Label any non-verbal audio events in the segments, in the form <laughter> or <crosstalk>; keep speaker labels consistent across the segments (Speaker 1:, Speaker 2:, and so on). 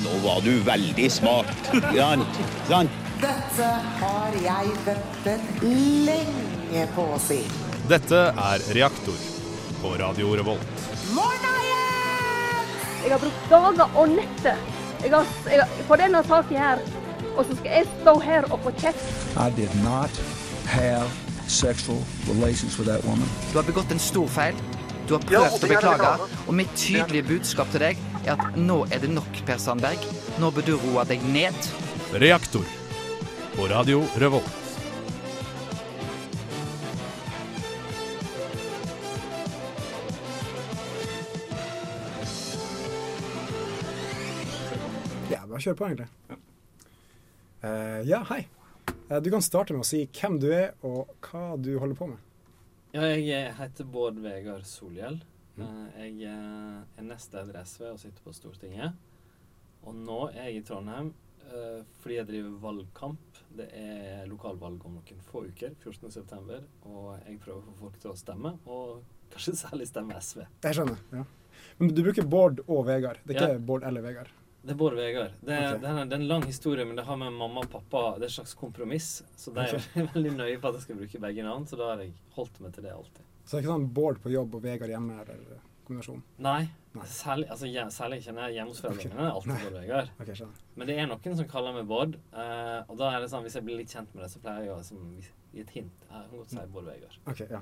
Speaker 1: Nå var du veldig smart. Sant? Sant?
Speaker 2: Dette har jeg ventet lenge på å si.
Speaker 3: Dette er Reaktor på Radio Revolt.
Speaker 2: Morneiet!
Speaker 4: Jeg har brukt dager og netter jeg har, jeg har, på denne saken her. Og så skal jeg stå her og få kjeft.
Speaker 5: I did not have sexual relations with that woman.
Speaker 6: Du har begått en stor feil. Du har prøvd å beklage. Og mitt tydelige budskap til deg er at nå er det nok, Per Sandberg. Nå bør du roe deg ned.
Speaker 3: Reaktor på Radio Revolt.
Speaker 7: Ja, bare kjør på, egentlig. Uh, ja, hei. Uh, du kan starte med å si hvem du er, og hva du holder på med.
Speaker 8: Ja, jeg heter Bård Vegard Solhjell. Eh, Jeg eh, er nestleder i SV og sitter på Stortinget. Og nå er jeg i Trondheim eh, fordi jeg driver valgkamp. Det er lokalvalg om noen få uker, 14.9., og jeg prøver å få folk til å stemme, og kanskje særlig stemme SV.
Speaker 7: Jeg skjønner. ja. Men du bruker Bård og Vegard. Det er ikke
Speaker 8: Ja.
Speaker 7: Bård eller Vegard.
Speaker 8: Det er Bård og Vegard. Det er,
Speaker 7: okay.
Speaker 8: det, er, det er en lang historie, men det har med mamma og pappa Det er et slags kompromiss. Så de er <laughs> veldig nøye på at jeg skal bruke begge navn, så da har jeg holdt meg til det alltid.
Speaker 7: Så det er ikke sånn Bård på jobb og Vegard hjemme, eller kombinasjon?
Speaker 8: Nei.
Speaker 7: Nei.
Speaker 8: Særlig, altså, hje- særlig når jeg hjemme hos foreldrene mine. alltid. Bård Vegard.
Speaker 7: Ok, skjønner.
Speaker 8: Men det er noen som kaller meg Bård. eh, og da er det sånn, hvis jeg blir litt kjent med det, så pleier jeg å liksom, gi et hint. Jeg kan godt si Bård Vegard.
Speaker 7: Ok, ja.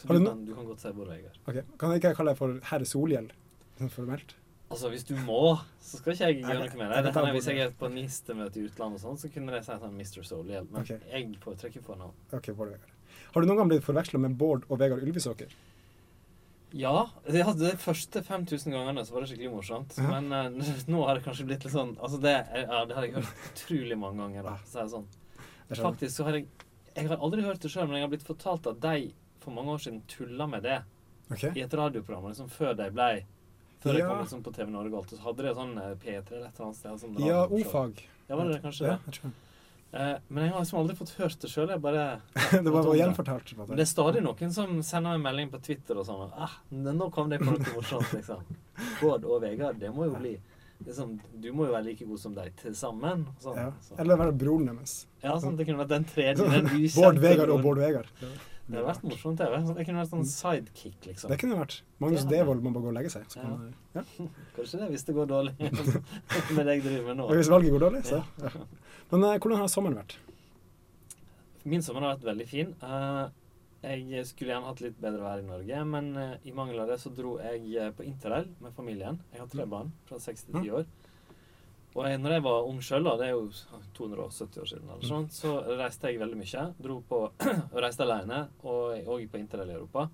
Speaker 8: Så du, kan, du kan godt si Bård Vegard.
Speaker 7: Ok, Kan jeg ikke kalle deg for herr Solhjell? Sånn formelt?
Speaker 8: Altså, hvis du må, så skal ikke jeg gjøre noe med det.
Speaker 7: det.
Speaker 8: Hvis jeg er på ministermøte i utlandet og sånn, så kunne de si sånn Mr. Solhjell. Men
Speaker 7: okay.
Speaker 8: jeg foretrekker fornavn.
Speaker 7: Okay, Bård Vegard. Har du noen gang blitt forveksla med Bård og Vegard Ylvisåker?
Speaker 8: Ja. Det, altså, de første 5000 gangene så var det skikkelig morsomt.
Speaker 7: Ja.
Speaker 8: Men uh, <laughs> nå har det kanskje blitt litt sånn Altså, det, ja, det har jeg hørt utrolig mange ganger. da, så er det sånn. Faktisk så har jeg Jeg har aldri hørt det sjøl, men jeg har blitt fortalt at de for mange år siden tulla med det
Speaker 7: okay.
Speaker 8: i et radioprogram liksom før de ble Før
Speaker 7: ja.
Speaker 8: jeg kom liksom på TV Norge og alt. Så hadde de sånn eh, P3 eller et eller annet sted. Sånn
Speaker 7: Ja. O-fag.
Speaker 8: Ja, var det det kanskje
Speaker 7: Ja,
Speaker 8: det?
Speaker 7: Det.
Speaker 8: Eh, men jeg har liksom aldri fått hørt det sjøl. Jeg bare <laughs>
Speaker 7: Det var gjenfortalt. måte.
Speaker 8: det er stadig noen som sender meg melding på Twitter og sånn ah, Nå kom det på noe morsomt, liksom. <laughs> Bård og Vegard, det må jo bli liksom, Du må jo være like god som deg til sammen. Sånn,
Speaker 7: Ja.
Speaker 8: så.
Speaker 7: Eller være broren deres.
Speaker 8: Ja, sånn, det kunne vært den tredje. <laughs> Den
Speaker 7: Bård Vegard og. Bård Vegard.
Speaker 8: Det hadde vært morsomt. Det, det kunne vært sånn sidekick, liksom.
Speaker 7: Det kunne vært. Magnus
Speaker 8: Ja.
Speaker 7: Devold må bare gå og legge seg. Så kan, ja.
Speaker 8: Kanskje det hvis det går dårlig med det jeg driver med nå.
Speaker 7: Hvis valget går dårlig, så ja. Men eh, hvordan har sommeren vært?
Speaker 8: Min sommer har vært veldig fin. Eh, jeg skulle gjerne hatt litt bedre vær i Norge, men eh, i mangel av det så dro jeg på interrail med familien. Jeg har tre barn fra 6 til 10 år. Og jeg, når jeg var ung sjøl, det er jo 270 år siden, eller sånt, så reiste jeg veldig mye. Dro på <clears throat> og reiste alene, og òg på interrail i Europa.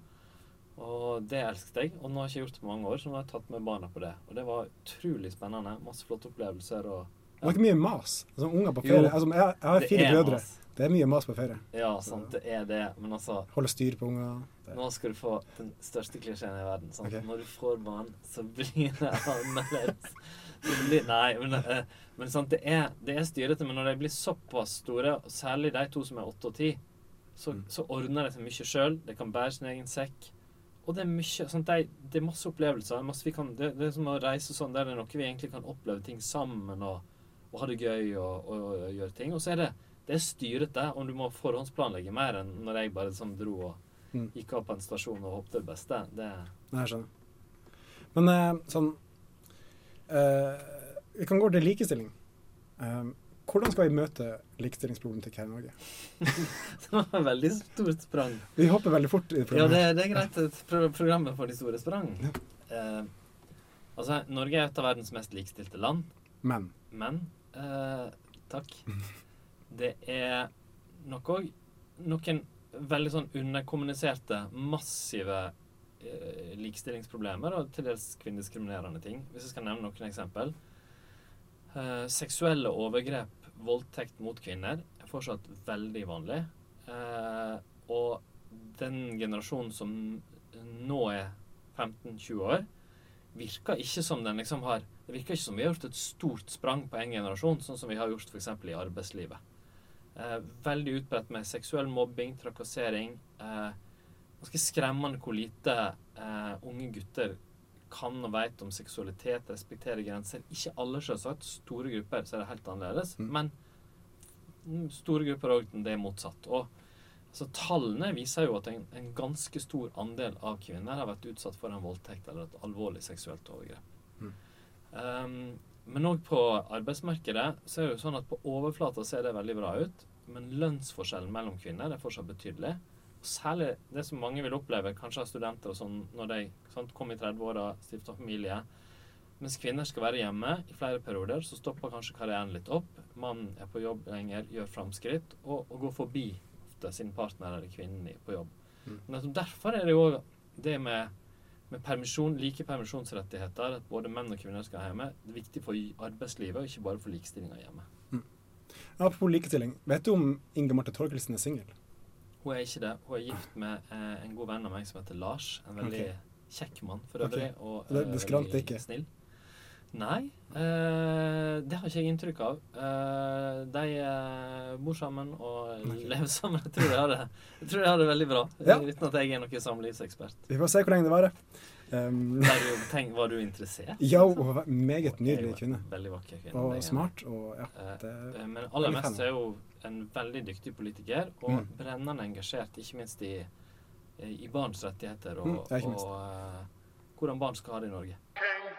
Speaker 8: Og det elsket jeg. Og nå har jeg ikke gjort det på mange år, så nå har jeg tatt med barna på det. Og det var utrolig spennende. Masse flotte opplevelser. og
Speaker 7: Det var ikke mye mas. Altså, unger på ferie. Altså, jeg, jeg har
Speaker 8: det
Speaker 7: fire
Speaker 8: er
Speaker 7: brødre.
Speaker 8: mas.
Speaker 7: Det er mye mas på ferie.
Speaker 8: Ja, sant, det er det. Men altså
Speaker 7: Holde styr på unger.
Speaker 8: Nå skal du få den største klisjeen i verden. Sant?
Speaker 7: Ok.
Speaker 8: Når du får barn, så blir det annerledes. Blir, nei, men, eh, men sant, det er, det er styrete. Men når de blir såpass store, særlig de to som er åtte og ti, så,
Speaker 7: Mm.
Speaker 8: så ordner de seg mye sjøl. De kan bære sin egen sekk. Og det er mye sant, de, Det er masse opplevelser. Masse vi kan, det, det er som å reise sånn der det er noe vi egentlig kan oppleve ting sammen og, og ha det gøy og, og, og gjøre ting. Og så er det det er styrete, og du må forhåndsplanlegge mer enn når jeg bare liksom dro og
Speaker 7: Mm.
Speaker 8: gikk av på en stasjon og håpte det beste. Det,
Speaker 7: Nei, jeg skjønner. Men eh, sånn eh, Vi kan gå til likestilling. Eh, hvordan skal vi møte likestillingsproblematikk her i Norge? <laughs>
Speaker 8: det var et veldig stort sprang.
Speaker 7: Vi hopper veldig fort i
Speaker 8: Ja,
Speaker 7: programmet.
Speaker 8: det, det er greit. et pro Programmet for de store sprang. Eh, altså, Norge er et av verdens mest likestilte land.
Speaker 7: Men
Speaker 8: Men eh, Takk. <laughs> Det er nok òg noen veldig sånn underkommuniserte, massive uh, likestillingsproblemer og til dels kvinnediskriminerende ting. Hvis jeg skal nevne noen eksempel. Uh, seksuelle overgrep, voldtekt mot kvinner, er fortsatt veldig vanlig. Uh, og den generasjonen som nå er 15-20 år, virker ikke som den liksom har Det virker ikke som vi har gjort et stort sprang på en generasjon, sånn som vi har gjort f.eks. i arbeidslivet. Eh, veldig utbredt med seksuell mobbing, trakassering. Eh, ganske skremmende hvor lite eh, unge gutter kan og vet om seksualitet, respekterer grenser. Ikke alle, selvsagt. Store grupper så er det helt annerledes.
Speaker 7: Mm.
Speaker 8: Men mm, store grupper òg det er motsatt. Og altså, tallene viser jo at en, en ganske stor andel av kvinner har vært utsatt for en voldtekt eller et alvorlig seksuelt overgrep.
Speaker 7: Mm.
Speaker 8: Um, men òg på arbeidsmarkedet så er det jo sånn at på overflata ser det veldig bra ut, men lønnsforskjellen mellom kvinner er fortsatt betydelig. Og særlig det som mange vil oppleve, kanskje av studenter og sånn, når de sant, kom i 30-åra, stifta familie. Mens kvinner skal være hjemme i flere perioder, så stopper kanskje karrieren litt opp. Mannen er på jobb lenger, gjør framskritt, og, og går forbi ofte sin partner eller kvinnen på jobb.
Speaker 7: Mm.
Speaker 8: Men derfor er det jo det med, med permisjon, like permisjonsrettigheter, at både menn og kvinner skal ha hjemme, det er viktig for arbeidslivet, og ikke bare for likestillinga hjemme.
Speaker 7: Apropos likestilling. Vet du om Inge Marte Torkelsen er singel?
Speaker 8: Hun er ikke det. Hun er gift med eh, en god venn av meg som heter Lars. En veldig
Speaker 7: okay.
Speaker 8: kjekk mann for øvrig.
Speaker 7: Okay.
Speaker 8: Og
Speaker 7: Det-
Speaker 8: eh,
Speaker 7: det skrant
Speaker 8: veldig
Speaker 7: ikke.
Speaker 8: Snill. Nei, eh, det har ikke jeg inntrykk av. Eh, de eh, bor sammen og lever sammen. Jeg tror de har det, jeg tror de har det veldig bra,
Speaker 7: Ja.
Speaker 8: uten at jeg er noen samlivsekspert.
Speaker 7: Vi får se hvor lenge det varer. Um,
Speaker 8: tenk, var du interessert?
Speaker 7: ja, hun var meget nydelig kvinne.
Speaker 8: Veldig vakker kvinne.
Speaker 7: Og smart. Og ja,
Speaker 8: Eh,
Speaker 7: det
Speaker 8: Eh, Men aller mest er hun en veldig dyktig politiker, og
Speaker 7: Mm.
Speaker 8: brennende engasjert, ikke minst i, i barns rettigheter og,
Speaker 7: Mm, ikke minst.
Speaker 8: og uh, hvordan barn skal ha det i Norge.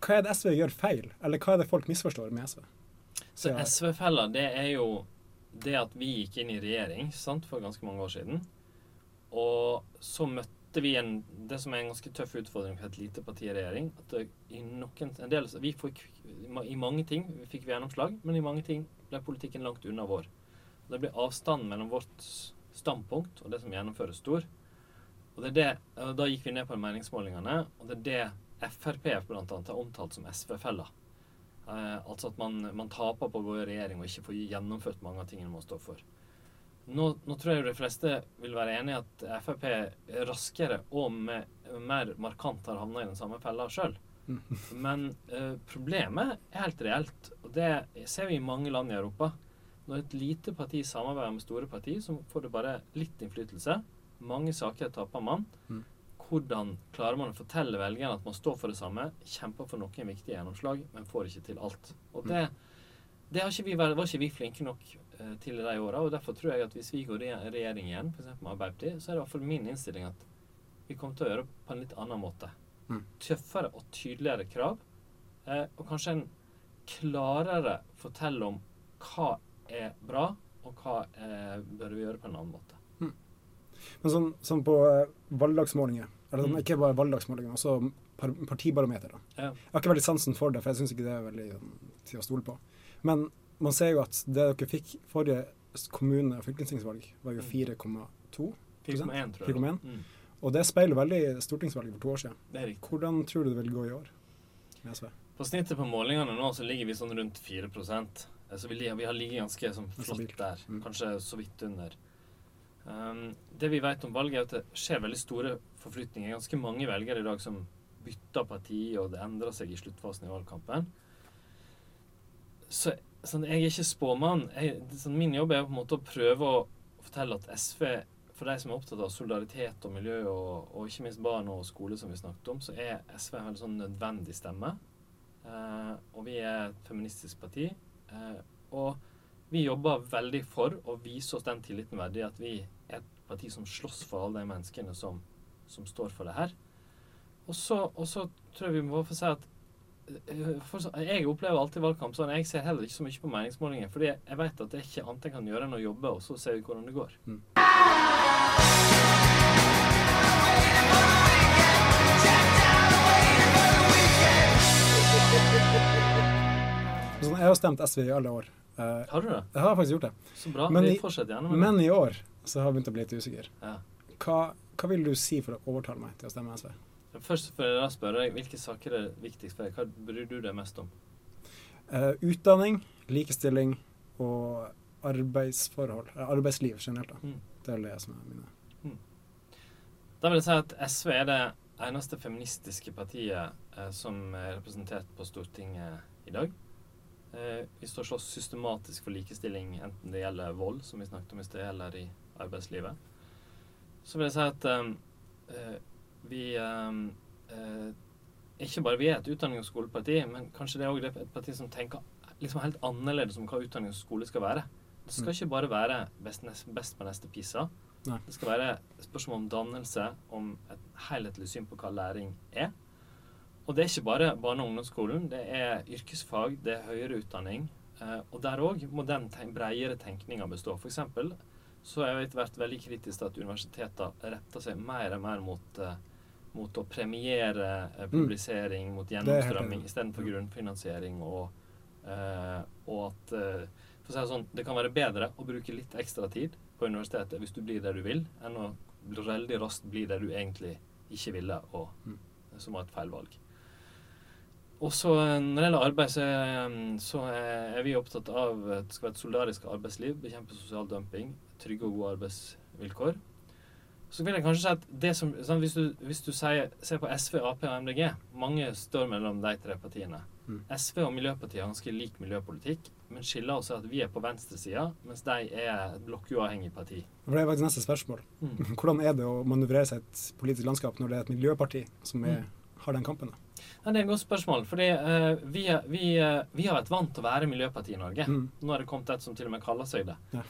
Speaker 7: Hva er det SV gjør feil, eller hva er det folk misforstår med SV?
Speaker 8: Så
Speaker 7: Ja.
Speaker 8: SV-fella, det er jo det at vi gikk inn i regjering sant, for ganske mange år siden. Og så møtte vi en, det som er en ganske tøff utfordring for et lite parti i regjering. At i noen, en del, vi fikk, I mange ting fikk vi gjennomslag, men i mange ting ble politikken langt unna vår. Det ble avstanden mellom vårt standpunkt og det som gjennomføres, stor. Og det er det, Da gikk vi ned på meningsmålingene, og det er det Frp blant annet er omtalt som SV-fella. Eh, altså at man, man taper på å gå i regjering og ikke får gjennomført mange av tingene man står for. Nå, nå tror jeg de fleste vil være enig i at Frp raskere og med, mer markant har havna i den samme fella sjøl. <laughs> Men eh, problemet er helt reelt, og det ser vi i mange land i Europa. Når et lite parti samarbeider med store parti, så får det bare litt innflytelse. Mange saker taper man.
Speaker 7: Mm.
Speaker 8: Hvordan klarer man å fortelle velgerne at man står for det samme, kjemper for noen viktige gjennomslag, men får ikke til alt. Og det, det har ikke vi, var ikke vi flinke nok eh, til i de åra. Og derfor tror jeg at hvis vi går i regjering igjen, f.eks. med Arbeiderpartiet, så er det i hvert fall min innstilling at vi kommer til å gjøre det på en litt annen måte.
Speaker 7: Mm.
Speaker 8: Tøffere og tydeligere krav. Eh, og kanskje en klarere fortelle om hva er bra, og hva eh, bør vi gjøre på en annen måte.
Speaker 7: Men sånn, sånn på eh, valgdagsmålinger, eller sånn,
Speaker 8: Mm.
Speaker 7: ikke bare valgdagsmålinger, men også par, partibarometer. da.
Speaker 8: Ja.
Speaker 7: Jeg har ikke veldig sansen for det, for jeg syns ikke det er veldig sånn, til å stole på. Men man ser jo at det dere fikk forrige kommune- og fylkestingsvalg, var jo
Speaker 8: Mm.
Speaker 7: 4,2.
Speaker 8: 4,1 tror. Mm.
Speaker 7: Og det speiler veldig stortingsvalget for to år siden.
Speaker 8: Det.
Speaker 7: Hvordan tror du det vil gå i år med SV?
Speaker 8: På snittet på målingene nå så ligger vi sånn rundt 4 Eh, Så vi, vi har ligget ganske sånn flott der.
Speaker 7: Mm.
Speaker 8: Kanskje så vidt under. Um, det vi vet om valget, er at det skjer veldig store forflytninger. Ganske mange velgere i dag som bytter parti, og det endrer seg i sluttfasen i valgkampen. Så sånn, jeg er ikke spåmann. Jeg, sånn, min jobb er på en måte å prøve å fortelle at SV, for de som er opptatt av solidaritet og miljø, og, og ikke minst barn og skole, som vi snakket om, så er SV en veldig sånn nødvendig stemme. Uh, og vi er et feministisk parti. Uh, og vi jobber veldig for å vise oss den tilliten verdig at vi er et parti som slåss for alle de menneskene som, som står for det her. Og så, tror jeg vi må få si at eh, for Jeg opplever alltid valgkamp sånn. Jeg ser heller ikke så mye på meningsmålinger. Fordi jeg vet at det er ikke annet jeg kan gjøre enn å jobbe, og så ser vi hvordan det går. <laughs>
Speaker 7: Sånn, jeg har stemt SV i alle år. Eh,
Speaker 8: Har du det?
Speaker 7: jeg har faktisk gjort det.
Speaker 8: Så bra.
Speaker 7: Men
Speaker 8: vi fortsetter gjerne med
Speaker 7: Men i år så har jeg begynt å bli litt usikker.
Speaker 8: Ja.
Speaker 7: Hva, hva vil du si for å overtale meg til å stemme SV?
Speaker 8: Først for jeg spørre deg, hvilke saker er viktigst for deg? Hva bryr du deg mest om?
Speaker 7: Uh, utdanning, likestilling og arbeidsforhold. Eh, arbeidsliv generelt. da.
Speaker 8: Mm.
Speaker 7: Det er det som er mine.
Speaker 8: Da vil jeg si at SV er det eneste feministiske partiet eh, som er representert på Stortinget i dag. Eh, vi står så systematisk for likestilling, enten det gjelder vold, som vi snakket om i sted, eller i arbeidslivet. Så vil jeg si at eh, eh, vi eh, eh, Ikke bare vi er et utdannings- og skoleparti, men kanskje det er også et parti som tenker liksom helt annerledes om hva utdanning og skole skal være. Det skal
Speaker 7: Mm.
Speaker 8: ikke bare være best, best på neste PISA.
Speaker 7: Nei.
Speaker 8: Det skal være spørsmål om dannelse, om et helhetlig syn på hva læring er. Og det er ikke bare barne- og ungdomsskolen. Det er yrkesfag, det er høyere utdanning. Eh, og der òg må den bredere tenkninga bestå. For eksempel så har jeg vært veldig kritisk til at universitetene retter seg mer og mer mot, eh, mot å premiere eh, publisering, mot
Speaker 7: Mm. mot
Speaker 8: gjennomstrømming istedenfor grunnfinansiering. Og, og at for å si det sånn, det kan være bedre å bruke litt ekstra tid på universitetet hvis du blir der du vil, enn å veldig raskt bli der du egentlig ikke ville, og
Speaker 7: Mm.
Speaker 8: som var et feilvalg. Og så eh, Når det gjelder arbeid, så er, så er vi opptatt av at det skal være et solidarisk arbeidsliv, bekjempe sosial dumping, trygge og gode arbeidsvilkår. Så vil jeg kanskje si at det som, sånn, Hvis du, hvis du sier, ser på SV, Ap og MDG Mange står mellom de tre partiene.
Speaker 7: Mm.
Speaker 8: SV og Miljøpartiet har ganske lik miljøpolitikk, men skiller også at vi er på venstresida, mens de er et blokkuavhengig parti.
Speaker 7: For Det er faktisk neste spørsmål.
Speaker 8: Mm. <laughs>
Speaker 7: Hvordan er det å manøvrere seg i et politisk landskap når det er et miljøparti som er, har den kampen? da?
Speaker 8: Ja, det er et godt spørsmål. fordi uh, vi, er- vi, uh, vi har vært vant til å være miljøparti i Norge.
Speaker 7: Mm.
Speaker 8: Nå har det kommet et som til og med kaller seg det.
Speaker 7: Ja.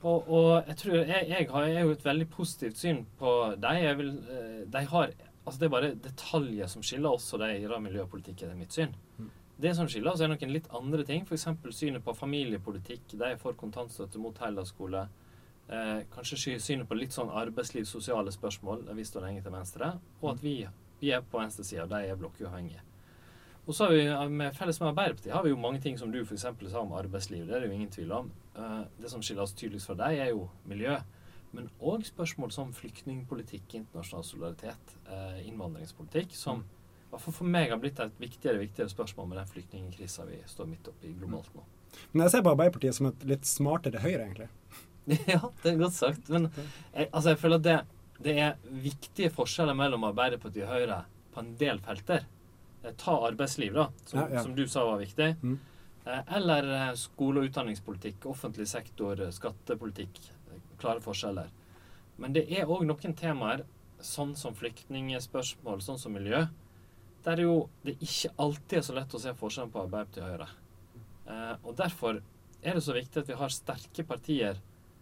Speaker 8: Og, og jeg tror jeg, jeg har jeg har jo et veldig positivt syn på dem. Eh, de har, altså det er bare detaljer som skiller oss og de i miljøpolitikken, er mitt syn.
Speaker 7: Mm.
Speaker 8: Det som skiller oss, er noen litt andre ting. F.eks. synet på familiepolitikk. De er for kontantstøtte mot heldagsskole. Eh, kanskje synet på litt sånn arbeidsliv, sosiale spørsmål. Vi står lenge til venstre. Og at vi, vi er på venstresida, og de er blokkuavhengige. Og så har vi, med Felles med Arbeiderpartiet har vi jo mange ting som du f.eks. sa om arbeidsliv. Det er det jo ingen tvil om. Eh, det som skiller oss tydeligst fra deg, er jo miljø. Men òg spørsmål som flyktningpolitikk, internasjonal solidaritet, eh, innvandringspolitikk, som i hvert fall for meg har blitt et viktigere viktigere spørsmål med den flyktningkrisa vi står midt oppi globalt nå.
Speaker 7: Men jeg ser på Arbeiderpartiet som et litt smartere Høyre, egentlig. <laughs>
Speaker 8: ja, det er godt sagt. Men jeg, altså, jeg føler at det, det er viktige forskjeller mellom Arbeiderpartiet og Høyre på en del felter. Eh, Ta arbeidsliv, da, som,
Speaker 7: Ja, ja.
Speaker 8: som du sa var viktig.
Speaker 7: Mm.
Speaker 8: Eh, Eller eh, skole- og utdanningspolitikk, offentlig sektor, skattepolitikk. Klare forskjeller. Men det er òg noen temaer, sånn som flyktningspørsmål, sånn som miljø, der jo det ikke alltid er så lett å se forskjellen på Arbeiderpartiet og Høyre. Og derfor er det så viktig at vi har sterke partier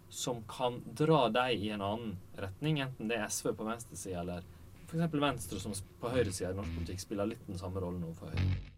Speaker 8: som kan dra dem i en annen retning, enten det er SV på venstresida eller f.eks. Venstre, som på høyresida i norsk politikk spiller litt den samme rollen overfor Høyre.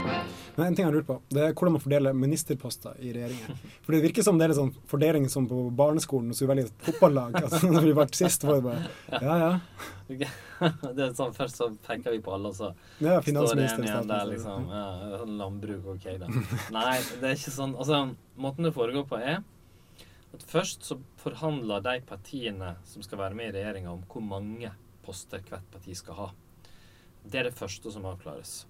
Speaker 7: Men en ting jeg lurer på, det er hvordan man fordeler ministerposter i regjeringen. For det virker som det er en sånn fordeling som på barneskolen, så vi velger et fotballag. Altså, <laughs> når vi ble sist, var det bare Ja, ja. <laughs>
Speaker 8: det er sånn, Først så peker vi på alle, og så
Speaker 7: Ja,
Speaker 8: står det en igjen der, liksom. Ja, sånn landbruk, OK, da. Nei, det er ikke sånn. Altså, måten det foregår på, er at først så forhandler de partiene som skal være med i regjeringa, om hvor mange poster hvert parti skal ha. Det er det første som avklares.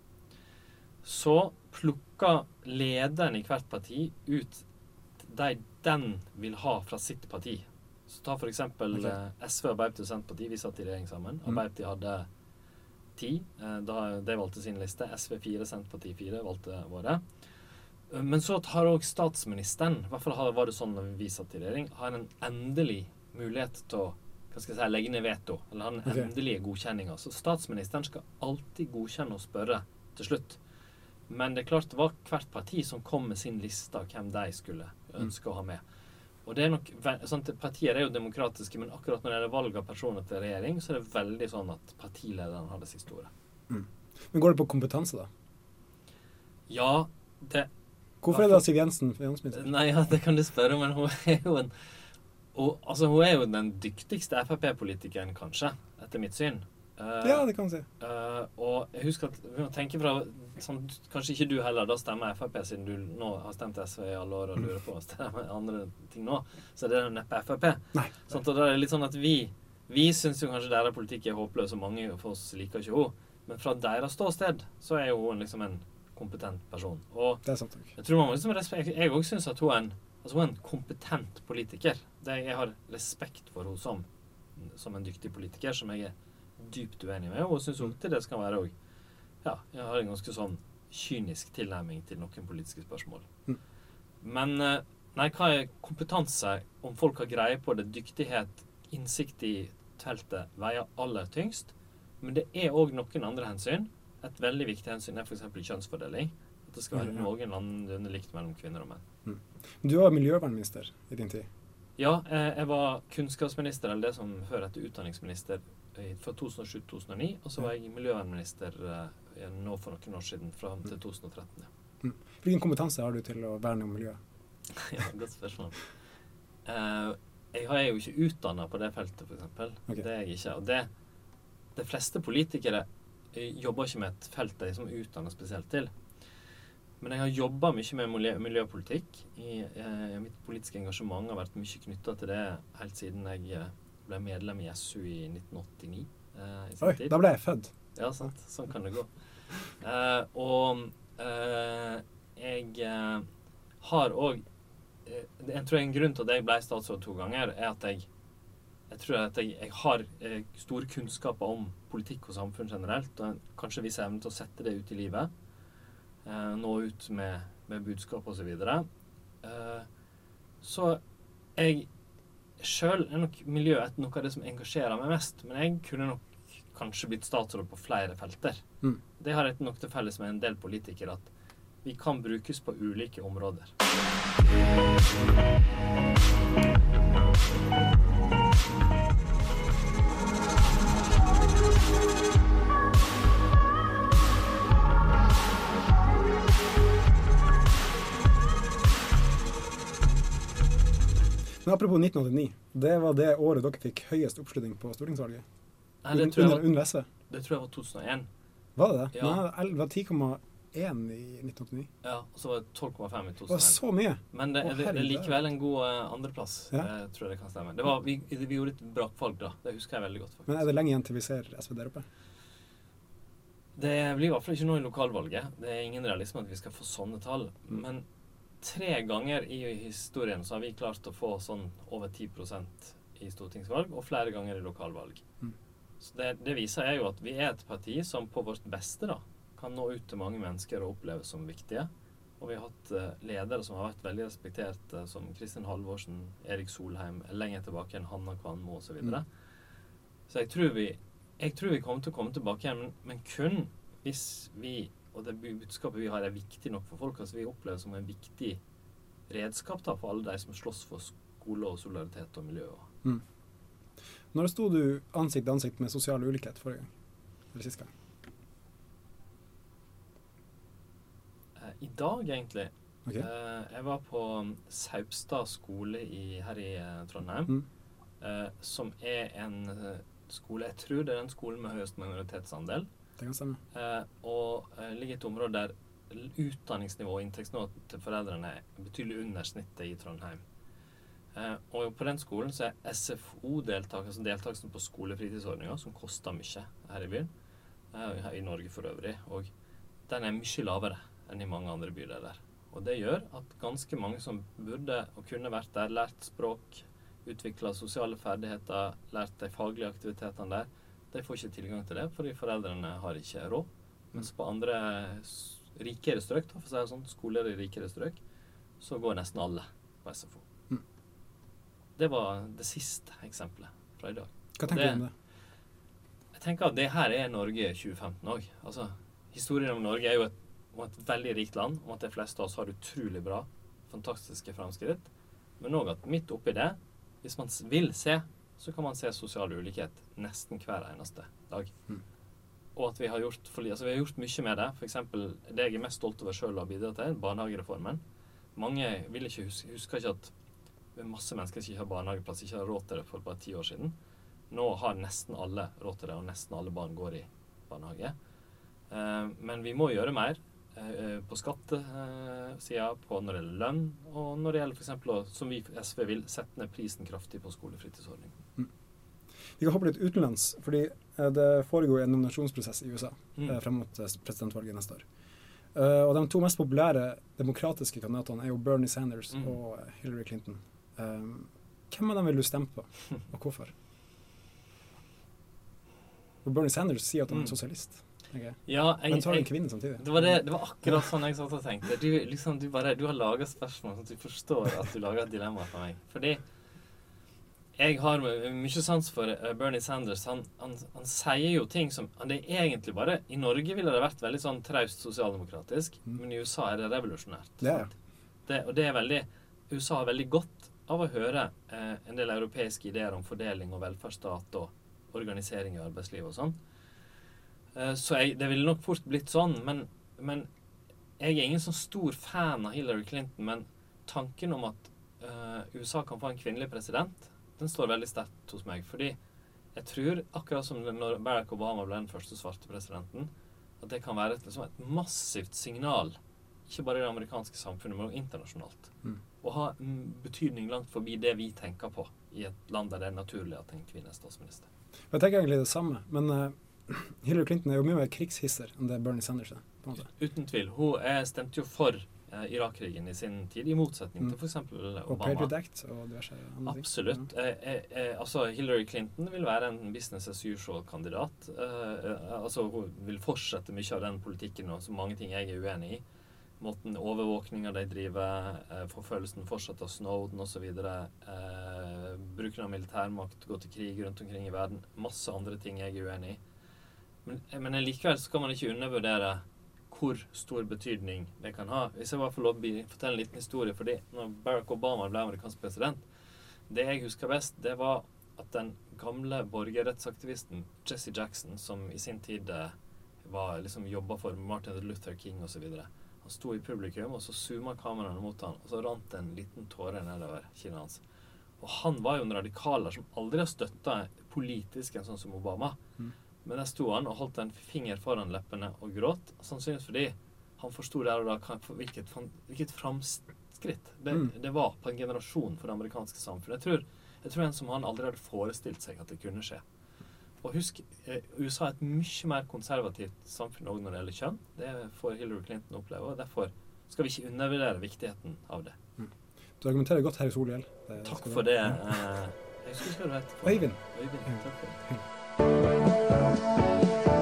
Speaker 8: Så plukker lederen i hvert parti ut de den vil ha fra sitt parti. Så ta f.eks.
Speaker 7: Okay.
Speaker 8: eh, SV, Arbeiderpartiet og Senterpartiet. Vi satt i regjering sammen.
Speaker 7: Mm.
Speaker 8: Arbeiderpartiet hadde ti. Eh, da de valgte sin liste. SV fire, Senterpartiet fire valgte våre. Men så har òg statsministeren, i hvert fall var det sånn når vi satt i regjering, har en endelig mulighet til å hva skal jeg si, legge ned veto. Eller har den
Speaker 7: okay.
Speaker 8: endelige godkjenninga. Så statsministeren skal alltid godkjenne og spørre til slutt. Men det er klart det var hvert parti som kom med sin liste av hvem de skulle ønske å ha med. Og det er nok, sånn Partier er jo demokratiske, men akkurat når det gjelder valg av personer til regjering, så er det veldig sånn at partilederen har det siste ordet.
Speaker 7: Men går det på kompetanse, da?
Speaker 8: Ja, det
Speaker 7: Hvorfor er det da Siv Jensen finansminister?
Speaker 8: Nei, ja, det kan du spørre, men hun er jo en og, altså, Hun er jo den dyktigste Frp-politikeren, kanskje, etter mitt syn. Uh,
Speaker 7: Ja, det kan man si.
Speaker 8: Uh, og jeg husker at vi må tenke fra sånn, Kanskje ikke du heller, da stemmer Frp, siden du nå har stemt SV i alle år og lurer på å stemme andre ting nå. Så det er neppe Frp. Sånn, og da er det litt sånn at vi vi syns jo kanskje deres politikk er håpløs, og mange av oss liker ikke henne. Men fra deres ståsted så er jo hun liksom en kompetent person. Og
Speaker 7: Det er sant
Speaker 8: jeg tror man må liksom respekt, jeg òg syns at hun er, en, altså hun er en kompetent politiker. Det, jeg har respekt for henne som, som en dyktig politiker, som jeg er dypt uenig med. Og syns hun til det skal være òg Ja, jeg har en ganske sånn kynisk tilnærming til noen politiske spørsmål.
Speaker 7: Mm.
Speaker 8: Men eh, nei, hva er kompetanse? Om folk har greie på det, dyktighet, innsikt i feltet, veier aller tyngst. Men det er òg noen andre hensyn. Et veldig viktig hensyn er f.eks. kjønnsfordeling. At det skal være
Speaker 7: ja.
Speaker 8: noenlunde likt mellom kvinner og menn.
Speaker 7: Mm. Du var miljøvernminister i din tid.
Speaker 8: Ja, eh, jeg var kunnskapsminister, eller det som før etter utdanningsminister, fra 2007-2009. Og så var jeg miljøvernminister eh, nå for noen år siden, fram til 2013. Ja.
Speaker 7: Mm. Hvilken kompetanse har du til å verne om miljøet? <laughs>
Speaker 8: ja, godt spørsmål. Uh, jeg er jo ikke utdanna på det feltet, f.eks. Det er jeg ikke. Og det, de fleste politikere eh, jobber ikke med et felt de liksom er utdanna spesielt til. Men jeg har jobba mye med miljø, miljøpolitikk. I, eh, mitt politiske engasjement har vært mye knytta til det helt siden jeg eh, ble medlem i SU i 1989. Eh, i
Speaker 7: Oi,
Speaker 8: tid.
Speaker 7: da ble jeg født.
Speaker 8: Ja, sant. Sånn kan det gå. Uh, og uh, jeg eh, har òg Jeg tror en grunn til at jeg ble statsråd to ganger, er at jeg jeg tror at jeg, jeg har eh, store kunnskaper om politikk og samfunn generelt, og kanskje viss evne til å sette det ut i livet. Eh, nå ut med, med budskap osv. Så, videre. så jeg sjøl er nok miljøet noe av det som engasjerer meg mest. Men jeg kunne nok kanskje blitt statsråd på flere felter.
Speaker 7: Mm.
Speaker 8: Det har nok til felles med en del politikere at vi kan brukes på ulike områder.
Speaker 7: Men apropos 1989. Det var det året dere fikk høyest oppslutning på stortingsvalget.
Speaker 8: Nei, det tror jeg var-
Speaker 7: under SV.
Speaker 8: Det tror jeg var 2001.
Speaker 7: Var det det?
Speaker 8: Ja.
Speaker 7: Nei, det var 10,1 i 1989.
Speaker 8: Ja, og så var det 12,5 i 2001.
Speaker 7: Det var så mye!
Speaker 8: Men det, er likevel en god uh, andreplass.
Speaker 7: Ja.
Speaker 8: jeg tror det kan stemme. Det var, vi, vi gjorde et brakvalg da. Det husker jeg veldig godt. faktisk.
Speaker 7: Men er det lenge igjen til vi ser SV der oppe?
Speaker 8: Det blir i hvert fall ikke nå i lokalvalget. Det er ingen realisme at vi skal få sånne tall.
Speaker 7: Mm.
Speaker 8: Men tre ganger i historien så har vi klart å få sånn over 10% i stortingsvalg, og flere ganger i lokalvalg.
Speaker 7: Mm.
Speaker 8: Så det, det viser jeg jo at vi er et parti som på vårt beste da, kan nå ut til mange mennesker og oppleves som viktige. Og vi har hatt eh, ledere som har vært veldig respektert, eh, som Kristin Halvorsen, Erik Solheim, lenger tilbake enn Hanna Kvanmo osv. Så, videre. så jeg tror vi jeg tror vi kommer til å komme tilbake igjen, men, men kun hvis vi og det budskapet vi har, er viktig nok for folk. Altså vi opplever som en viktig redskap da, for alle de som slåss for skole og solidaritet og miljø. og
Speaker 7: Mm. Når sto du ansikt til ansikt med sosial ulikhet forrige gang? Eller sist gang?
Speaker 8: Eh, I dag, egentlig.
Speaker 7: Ok.
Speaker 8: Eh, jeg var på Saupstad skole i, her i eh, Trondheim.
Speaker 7: Mm.
Speaker 8: som er en skole Jeg tror det er den skolen med høyest minoritetsandel.
Speaker 7: Det kan stemme.
Speaker 8: Og ligger i et område der utdanningsnivå og inntektsnivå til foreldrene er betydelig under snittet i Trondheim. Eh, og på den skolen så er SFO-deltakelsen, deltakelsen på skolefritidsordninga, som koster mye her i byen, eh, i Norge for øvrig, og den er mye lavere enn i mange andre bydeler. Og det gjør at ganske mange som burde og kunne vært der, lært språk, utvikla sosiale ferdigheter, lært de faglige aktivitetene der, de får ikke tilgang til det fordi foreldrene har ikke råd. Mens på andre rikere strøk, da, for å si det sånn, skoler i rikere strøk, så går nesten alle på SFO. Det var det siste eksempelet fra i dag.
Speaker 7: Hva tenker du om det?
Speaker 8: Jeg tenker at det her er Norge 2015 òg. Altså, historien om Norge er jo et, et veldig rikt land, om at de fleste av oss har det utrolig bra, fantastiske framskritt, men òg at midt oppi det, hvis man vil se, så kan man se sosial ulikhet nesten hver eneste dag.
Speaker 7: Mm.
Speaker 8: Og at vi har gjort altså vi har gjort mye med det. F.eks. det jeg er mest stolt over sjøl å ha bidratt til, barnehagereformen. Mange vil ikke huske, husker ikke at det er masse mennesker som ikke har barnehageplass, ikke har råd til det for bare ti år siden. Nå har nesten alle råd til det, og nesten alle barn går i barnehage. Eh, men vi må gjøre mer eh, på skattesida, på når det gjelder lønn, og når det gjelder f.eks. som vi SV vil, sette ned prisen kraftig på skolefritidsordning.
Speaker 7: Vi kan hoppe litt utenlands, fordi eh, det foregår en nominasjonsprosess i USA
Speaker 8: Mm.
Speaker 7: frem mot presidentvalget neste år. Uh, og de to mest populære demokratiske kandidatene er jo Bernie Sanders
Speaker 8: Mm.
Speaker 7: og Hillary Clinton. Eh, hvem av dem vil du stemme på, og hvorfor? Og Bernie Sanders sier at han er
Speaker 8: Mm.
Speaker 7: sosialist. Okay.
Speaker 8: Ja, jeg,
Speaker 7: Men så har du en kvinne samtidig.
Speaker 8: Det var, det, det var akkurat sånn jeg satt og tenkte. Du, liksom, du, bare, du har laga spørsmål sånn at du forstår at du lager et dilemma for meg. Fordi jeg har mye sans for eh, Bernie Sanders. Han, han, han sier jo ting som Det er egentlig bare I Norge ville det vært veldig sånn traust sosialdemokratisk, men i USA er det revolusjonært.
Speaker 7: Det er
Speaker 8: det. Og det er veldig USA har veldig godt av å høre eh, en del europeiske ideer om fordeling og velferdsstat og organisering i arbeidslivet og sånn. Eh, Så jeg, det ville nok fort blitt sånn, men, men jeg er ingen sånn stor fan av Hillary Clinton, men tanken om at eh, USA kan få en kvinnelig president, den står veldig sterkt hos meg. Fordi jeg tror, akkurat som når Barack Obama ble den første svarte presidenten, at det kan være et, liksom et massivt signal, ikke bare i det amerikanske samfunnet, men også internasjonalt.
Speaker 7: Mm.
Speaker 8: Og ha en betydning langt forbi det vi tenker på i et land der det er naturlig at en kvinne er statsminister.
Speaker 7: Jeg tenker egentlig det samme, men uh, Hillary Clinton er jo mye mer krigshisser enn det Bernie Sanders er. på en måte.
Speaker 8: Uten tvil. Hun eh, stemte jo for uh, Irak-krigen i sin tid, i motsetning
Speaker 7: Mm.
Speaker 8: til f.eks. Obama.
Speaker 7: Og Patriot Act og diverse andre ting.
Speaker 8: Absolutt. Eh, eh, eh, altså Hillary Clinton vil være en business as usual-kandidat. Eh, altså Hun vil fortsette mye av den politikken og så mange ting jeg er uenig i. Måten overvåkninga de driver, eh, forfølgelsen fortsatt av Snowden osv. Eh, bruken av militærmakt, gå til krig rundt omkring i verden. Masse andre ting jeg er uenig i. Men, eh, men likevel så kan man ikke undervurdere hvor stor betydning det kan ha. Hvis jeg bare får lov å fortelle en liten historie. fordi når Barack Obama ble amerikansk president, det jeg husker best, det var at den gamle borgerrettsaktivisten Jesse Jackson, som i sin tid eh, var, liksom jobba for Martin Luther King osv. Han sto i publikum, og så zooma kameraene mot han, og så rant det en liten tåre nedover kinnet hans. Og han var jo en radikaler som aldri har støtta politisk en sånn som Obama.
Speaker 7: Mm.
Speaker 8: Men der sto han og holdt en finger foran leppene og gråt, sannsynligvis fordi han forsto der og da hvilket, hvilket framskritt det,
Speaker 7: Mm.
Speaker 8: det var på en generasjon for det amerikanske samfunnet. Jeg tror, jeg tror en som han aldri hadde forestilt seg at det kunne skje. Og husk, eh, USA er et mye mer konservativt samfunn òg når det gjelder kjønn. Det får Hillary Clinton oppleve, og derfor skal vi ikke undervurdere viktigheten av det.
Speaker 7: Du argumenterer godt her i Solhjell.
Speaker 8: Takk for det. Eh, Jeg husker ikke hva du het.
Speaker 7: Øyvind.
Speaker 8: Øyvind, takk for det.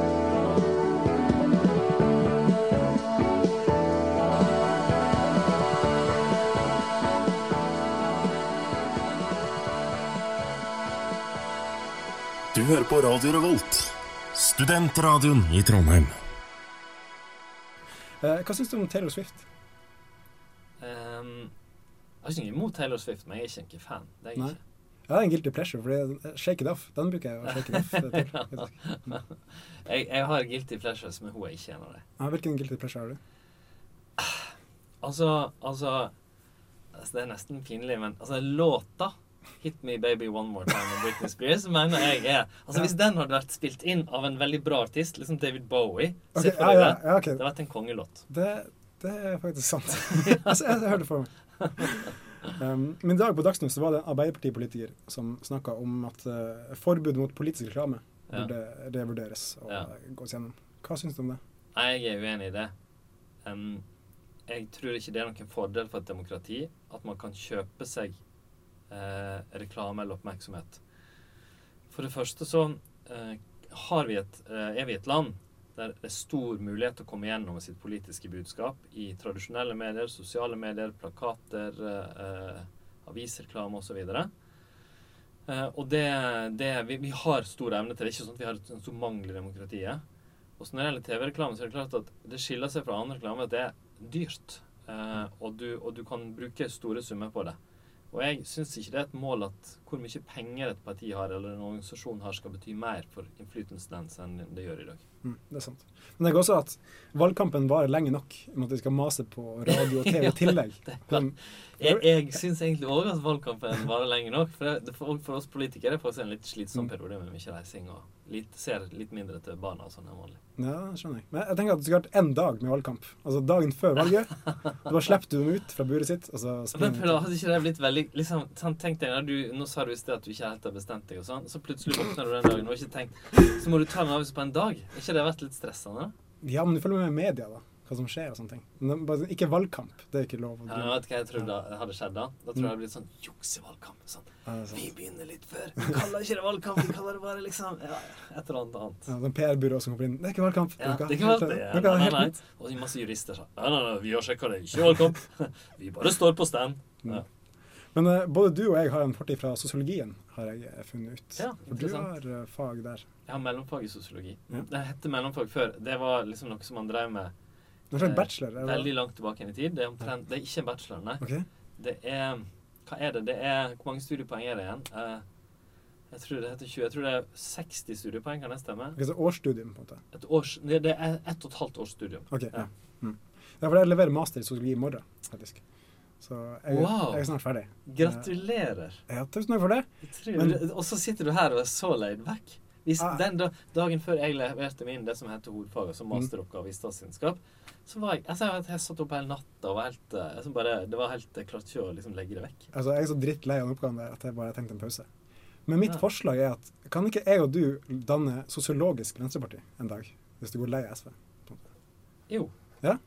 Speaker 9: Hører på Radio Revolt, studentradioen i Trondheim.
Speaker 7: Eh, hva syns du om Taylor Swift?
Speaker 8: Um, jeg har noe imot Taylor Swift, men jeg er ikke en fan. Det er jeg
Speaker 7: Nei.
Speaker 8: ikke.
Speaker 7: Jeg er en guilty pleasure, for er Shake It Off. Den bruker jeg å shake it off til. <laughs>
Speaker 8: Jeg, jeg har guilty pleasures, men hun er ikke en av dem.
Speaker 7: Ja, hvilken guilty pleasure har du?
Speaker 8: Altså, altså altså, Det er nesten pinlig, men altså, låta 'Hit Me Baby One More Time' av Britney Spears mener jeg er Altså, Hvis den hadde vært spilt inn av en veldig bra artist, liksom David Bowie okay,
Speaker 7: ja, ja,
Speaker 8: det.
Speaker 7: ja, okay.
Speaker 8: Det hadde vært en kongelåt.
Speaker 7: Det, det er faktisk sant. <laughs> <laughs> altså, jeg, jeg hørte det for meg. Um, men i dag på Dagsnytt så var det en Arbeiderpartipolitiker som snakka om at uh, forbud mot politisk reklame burde revurderes og gås gjennom. Hva syns du om det?
Speaker 8: Nei, jeg er uenig i det. Um, jeg tror ikke det er noen fordel for et demokrati at man kan kjøpe seg eh, reklame eller oppmerksomhet. For det første så eh, vi et, eh, er vi et land der det er stor mulighet til å komme gjennom med sitt politiske budskap i tradisjonelle medier, sosiale medier, plakater, eh, eh, avisreklame osv. Uh, og det, det vi, vi har stor evne til. Det er ikke sånn at vi har en stor mangel i demokratiet. Og så når det gjelder TV-reklame, så er det klart at det skiller seg fra annen reklame at det er dyrt. Uh, og, du, og du kan bruke store summer på det. Og jeg syns ikke det er et mål at hvor mye penger et parti har eller en organisasjon har, skal bety mer for innflytelsen enn det gjør i dag.
Speaker 7: Mm, det er sant. Men det er også at valgkampen varer lenge nok med at vi skal mase på radio og TV i <laughs> tillegg. Men-
Speaker 8: Jeg, jeg syns egentlig òg at valgkampen varer lenge nok. For, det, for, for oss politikere er det faktisk en litt slitsom periode med mye reising og litt, ser litt mindre til barna og sånn enn vanlig.
Speaker 7: Ja, skjønner jeg. Men jeg tenker at du skulle vært én dag med valgkamp. Altså dagen før valget. <laughs> Da slipper du dem ut fra buret sitt, og så
Speaker 8: Men
Speaker 7: springer
Speaker 8: da hadde ikke det blitt veldig liksom, sånn, Tenk deg, når du, Nå sa du i sted at du ikke helt har bestemt deg, og sånn, så plutselig våkner du den dagen og ikke tenkt Så må du ta en avgjørelse på en dag. Er ikke det vært litt stressende?
Speaker 7: Ja, men du følger med i media, da. Hva som skjer og sånne ting. Men bare, ikke valgkamp. Det er ikke lov
Speaker 8: Ja, vet du hva jeg tror da hadde skjedd da. Da tror jeg det hadde blitt sånn juksevalgkamp. Sånn.
Speaker 7: Ja.
Speaker 8: Vi begynner litt før. Vi kaller ikke det valgkamp, vi kaller det bare liksom ja, et eller annet annet.
Speaker 7: Ja, den PR-byrået som kommer inn. Det er ikke valgkamp.
Speaker 8: Ja, det er ikke valgkamp. Ja, nei, nei,
Speaker 7: nei.
Speaker 8: Og masse jurister sa nei, nei, nei, vi har sjekka det. Ikke valgkamp. <laughs> Vi bare står på stand. Ja.
Speaker 7: Men uh, både du og jeg har en fortid fra sosiologien, har jeg eh, funnet ut.
Speaker 8: Ja,
Speaker 7: For du har uh, fag der.
Speaker 8: Jeg har mellomfag i sosiologi.
Speaker 7: Ja.
Speaker 8: Det hette mellomfag før. Det var liksom noe som man drev med
Speaker 7: Det er en bachelor, eller?
Speaker 8: veldig langt tilbake i tid. Det er, omtrent, det er ikke en bachelor, nei.
Speaker 7: Okay.
Speaker 8: Det er Hva er det? Det er Hvor mange studiepoeng er det igjen? Uh, jeg tror det heter 20. Jeg tror det er 60 studiepoeng, kan det stemme?
Speaker 7: Okay, så årsstudium, på en måte.
Speaker 8: Et års, det, det er ett og et halvt års studium.
Speaker 7: Ok, ja. Mm. ja, for jeg leverer master i sosiologi i morgen, faktisk. Så jeg,
Speaker 8: Wow.
Speaker 7: jeg er snart ferdig.
Speaker 8: Gratulerer.
Speaker 7: Ja, tusen takk for det. Men-
Speaker 8: Og så sitter du her og er så laid back. Hvis
Speaker 7: Ah.
Speaker 8: den da, dagen før jeg leverte min det som heter hovedfaget altså
Speaker 7: Mm.
Speaker 8: masteroppgave i statsvitenskap, så var jeg altså, jeg, jeg satt opp hele natta og var helt altså bare, Det var helt Jeg klarte ikke å liksom legge det vekk.
Speaker 7: Altså, jeg er så drittlei av den oppgaven der at jeg bare tenkte en pause. Men mitt
Speaker 8: Ja.
Speaker 7: forslag er at kan ikke jeg og du danne sosiologisk venstreparti en dag? Hvis du går lei av SV?
Speaker 8: Jo.
Speaker 7: Ja?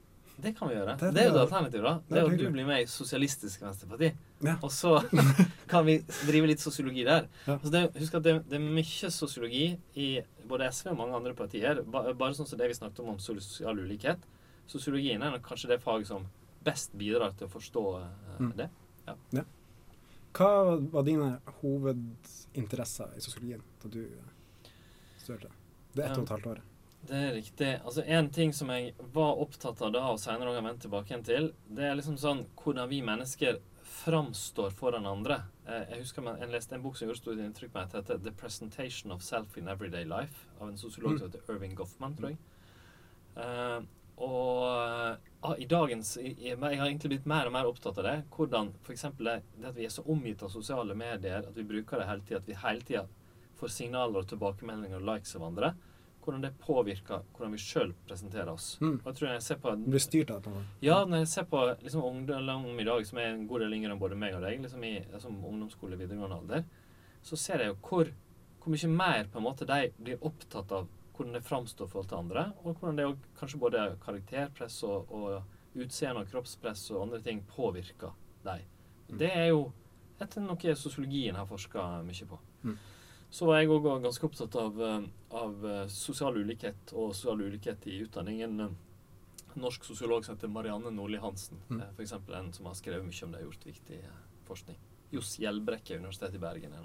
Speaker 8: Det kan vi gjøre.
Speaker 7: Det-
Speaker 8: er jo
Speaker 7: det-
Speaker 8: et alternativ, da.
Speaker 7: det er
Speaker 8: jo at du blir med i Sosialistisk Venstreparti.
Speaker 7: Ja.
Speaker 8: Og så <laughs> kan vi drive litt sosiologi der.
Speaker 7: Ja.
Speaker 8: Så det, husk at det, det er mye sosiologi i både SV og mange andre partier. Ba, bare sånn som det vi snakket om om sosial ulikhet. Sosiologien er kanskje det faget som best bidrar til å forstå eh,
Speaker 7: Mm.
Speaker 8: det. Ja.
Speaker 7: Ja. Hva var dine hovedinteresser i sosiologien da du studerte? Det er ett og et halvt år.
Speaker 8: Det er riktig. Altså En ting som jeg var opptatt av da, og senere òg har vendt tilbake igjen til, det er liksom sånn hvordan vi mennesker framstår foran andre. Eh, Jeg husker man- jeg leste en bok som gjorde stort inntrykk på meg, heter 'The Presentation of Self in Everyday Life', av en sosiolog som
Speaker 7: Mm.
Speaker 8: heter Irving Goffman, tror jeg. Uh, og uh, i dagens Jeg har egentlig blitt mer og mer opptatt av det. Hvordan f.eks. Det, det at vi er så omgitt av sosiale medier, at vi bruker det hele tida, at vi hele tida får signaler og tilbakemeldinger og likes av andre. Hvordan det påvirker hvordan vi sjøl presenterer oss.
Speaker 7: Mm.
Speaker 8: Og jeg tror når jeg ser på
Speaker 7: Du blir styrt av det
Speaker 8: ja, når jeg ser på liksom, ungdom i dag, som er en god del yngre enn både meg og deg, liksom i liksom, ungdomsskole, videregående alder, så ser jeg jo hvor, hvor mye mer på en måte de blir opptatt av hvordan det framstår i forhold til andre, og hvordan det også, kanskje både karakterpress og, og utseende og kroppspress og andre ting påvirker dem. Det er jo etter noe sosiologien har forska mye på.
Speaker 7: Mm.
Speaker 8: Så var jeg òg ganske opptatt av, eh, av eh, sosial ulikhet og sosial ulikhet i utdanningen. Norsk sosiolog som heter Marianne Nordli Hansen,
Speaker 7: Mm.
Speaker 8: f.eks. en som har skrevet mye om det, gjort viktig eh, forskning. Johs Hjelbrekke, Universitetet i Bergen. er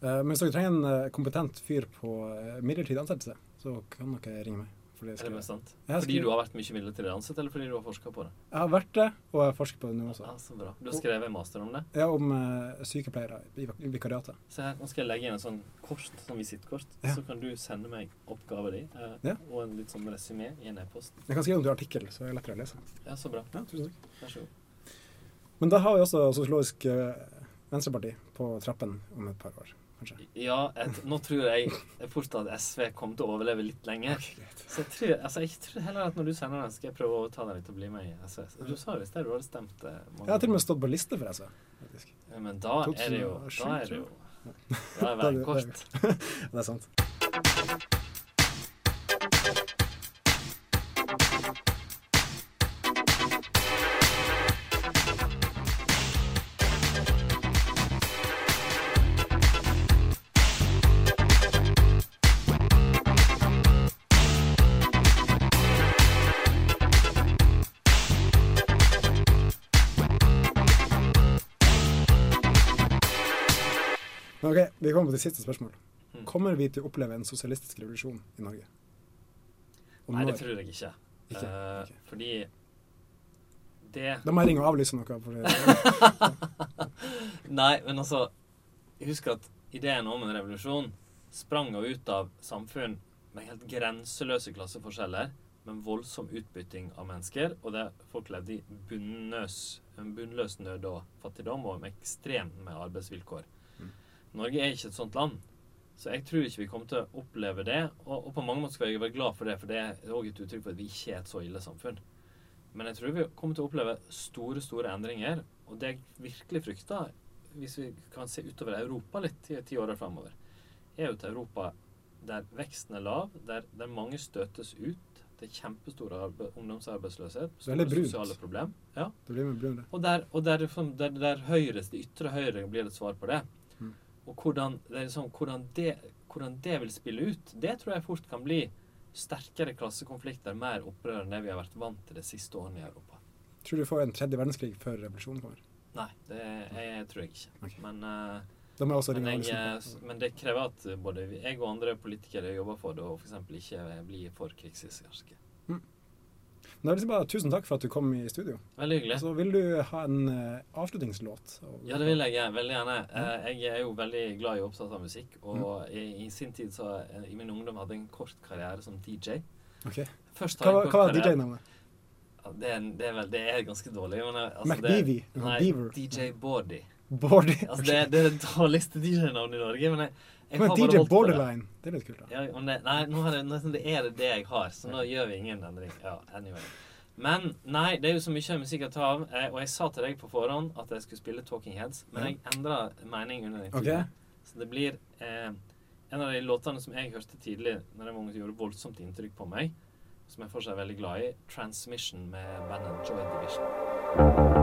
Speaker 7: men hvis dere trenger en kompetent fyr på midlertidig ansettelse, så kan dere ringe meg. Fordi jeg
Speaker 8: Er det mest sant?
Speaker 7: Jeg
Speaker 8: Fordi du har vært mye midlertidig ansatt, eller fordi du har forska på det?
Speaker 7: Jeg har vært det, og jeg har forsket på det nå også.
Speaker 8: Ja, så bra. Du har skrevet en master om det?
Speaker 7: Ja, om uh, sykepleiere i vikariatet.
Speaker 8: Se her, nå skal jeg legge inn en sånn kort, sånn visittkort,
Speaker 7: Ja.
Speaker 8: så kan du sende meg oppgaven din uh,
Speaker 7: Ja.
Speaker 8: og en litt sånn resymé i en e-post.
Speaker 7: Jeg kan skrive om du har artikkel, så er det er lettere å lese.
Speaker 8: Ja, så bra.
Speaker 7: Ja, tusen takk.
Speaker 8: Vær så god.
Speaker 7: Men da har vi også Sosiologisk eh, Venstreparti på trappen om et par år, kanskje.
Speaker 8: Ja, et, nå tror jeg fort at SV kommer til å overleve litt lenger. Så jeg tror, altså, jeg tror heller at når du sender den, skal jeg prøve å overtale deg til å bli med i SV. Du sa jo i sted du hadde stemt eh, mange
Speaker 7: Jeg har til og med stått på liste for SV. faktisk.
Speaker 8: Ja, men da er det jo Da er det jo. Da er
Speaker 7: det
Speaker 8: veien <laughs> kort. <laughs>
Speaker 7: det er sant. Vi kommer til siste spørsmål.
Speaker 8: Mm.
Speaker 7: Kommer vi til å oppleve en sosialistisk revolusjon i Norge? Og
Speaker 8: Nei, det tror jeg ikke.
Speaker 7: Ikke?
Speaker 8: Eh, Fordi det
Speaker 7: Da må jeg ringe og avlyse noe. For det. <laughs>
Speaker 8: Nei, men altså Husk at ideen om en revolusjon sprang jo ut av samfunn med helt grenseløse klasseforskjeller, med voldsom utbytting av mennesker, og der folk levde i bunnløs, en bunnløs nød og fattigdom, og med ekstremt med arbeidsvilkår. Norge er ikke et sånt land. Så jeg tror ikke vi kommer til å oppleve det. Og, og på mange måter skal jeg være glad for det, for det er òg et uttrykk for at vi ikke er et så ille samfunn. Men jeg tror vi kommer til å oppleve store, store endringer. Og det jeg virkelig frykter, hvis vi kan se utover Europa litt i ti år framover, er jo et Europa der veksten er lav, der, der mange støtes ut. Det er kjempestor ungdomsarbeidsløshet, store sosiale problem. Ja.
Speaker 7: Det blir brunt.
Speaker 8: Og der, og der, der, der høyres, det ytre høyre blir et svar på det.
Speaker 7: Mm.
Speaker 8: Og hvordan det, liksom, hvordan, det, hvordan det vil spille ut, det tror jeg fort kan bli sterkere klassekonflikter, mer opprør enn det vi har vært vant til de siste årene i Europa.
Speaker 7: Tror du vi får en tredje verdenskrig før revolusjonen kommer?
Speaker 8: Nei, det jeg, tror jeg ikke. Men,
Speaker 7: uh,
Speaker 8: men, jeg, eh, men det krever at både jeg og andre politikere jobber for det, og f.eks. ikke blir for krigshysteriske.
Speaker 7: Da vil jeg si bare tusen takk for at du kom i studio.
Speaker 8: Veldig hyggelig.
Speaker 7: Så vil du ha en uh, avslutningslåt?
Speaker 8: Ja, det vil jeg veldig gjerne. Uh, Jeg er jo veldig glad i og opptatt av musikk. Og
Speaker 7: Mm.
Speaker 8: i, i sin tid, så eh, i min ungdom, hadde jeg en kort karriere som DJ.
Speaker 7: Ok.
Speaker 8: Først
Speaker 7: Hva var- DJ-navnet?
Speaker 8: Det, er, det, er vel, det er ganske dårlig. Men, altså,
Speaker 7: McBeavy?
Speaker 8: det- Nei? DJ Bordy.
Speaker 7: Bordy,
Speaker 8: Altså, det, det er det dårligste DJ-navnet i Norge. Men jeg, jeg
Speaker 7: Men DJ. Borderline, det er litt kult. da.
Speaker 8: Ja, det, nei, nå er det, nesten det er det det jeg har, så nå gjør vi ingen endring. Ja, anyway. Men nei, det er jo så mye musikk å ta av. Eh, og jeg sa til deg på forhånd at jeg skulle spille Talking Heads, men jeg endra mening under den
Speaker 7: Ok.
Speaker 8: tiden. Så det blir eh, en av de låtene som jeg hørte tidlig, når jeg var ung, som gjorde voldsomt inntrykk på meg, som jeg fortsatt er veldig glad i, 'Transmission' med bandet Joy Division.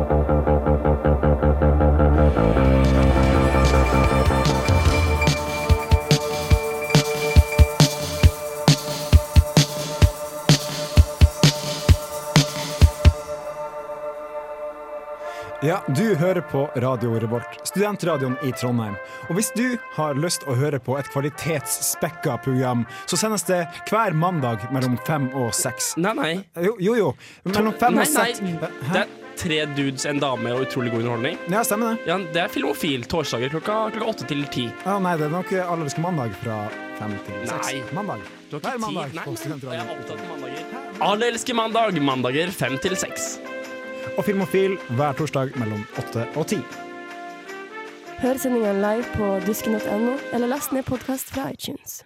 Speaker 7: Du hører på Radio Revolt, studentradioen i Trondheim. Og hvis du har lyst å høre på et kvalitetsspekka program, så sendes det hver mandag mellom fem og seks.
Speaker 10: Nei, nei.
Speaker 7: Jo, jo. jo. Mellom fem
Speaker 10: nei,
Speaker 7: og seks.
Speaker 10: Det er tre dudes, en dame og utrolig god underholdning.
Speaker 7: Ja, stemmer det.
Speaker 10: Ja, det er Filmofil torsdager klokka, klokka åtte til ti.
Speaker 7: Ja, nei, det er nok Allerske mandag fra fem til seks.
Speaker 10: Nei.
Speaker 7: Mandag.
Speaker 10: Du har
Speaker 7: Hver
Speaker 10: ikke
Speaker 7: mandag
Speaker 10: tid. Nei,
Speaker 7: på
Speaker 10: jeg er
Speaker 7: studentradioen.
Speaker 10: opptatt av mandager. Alle elsker mandag. Mandager fem til seks.
Speaker 7: Og Filmofil hver torsdag mellom 8 og 10.
Speaker 11: Hør sendingene live på dusken.no, eller last ned podkast fra iTunes.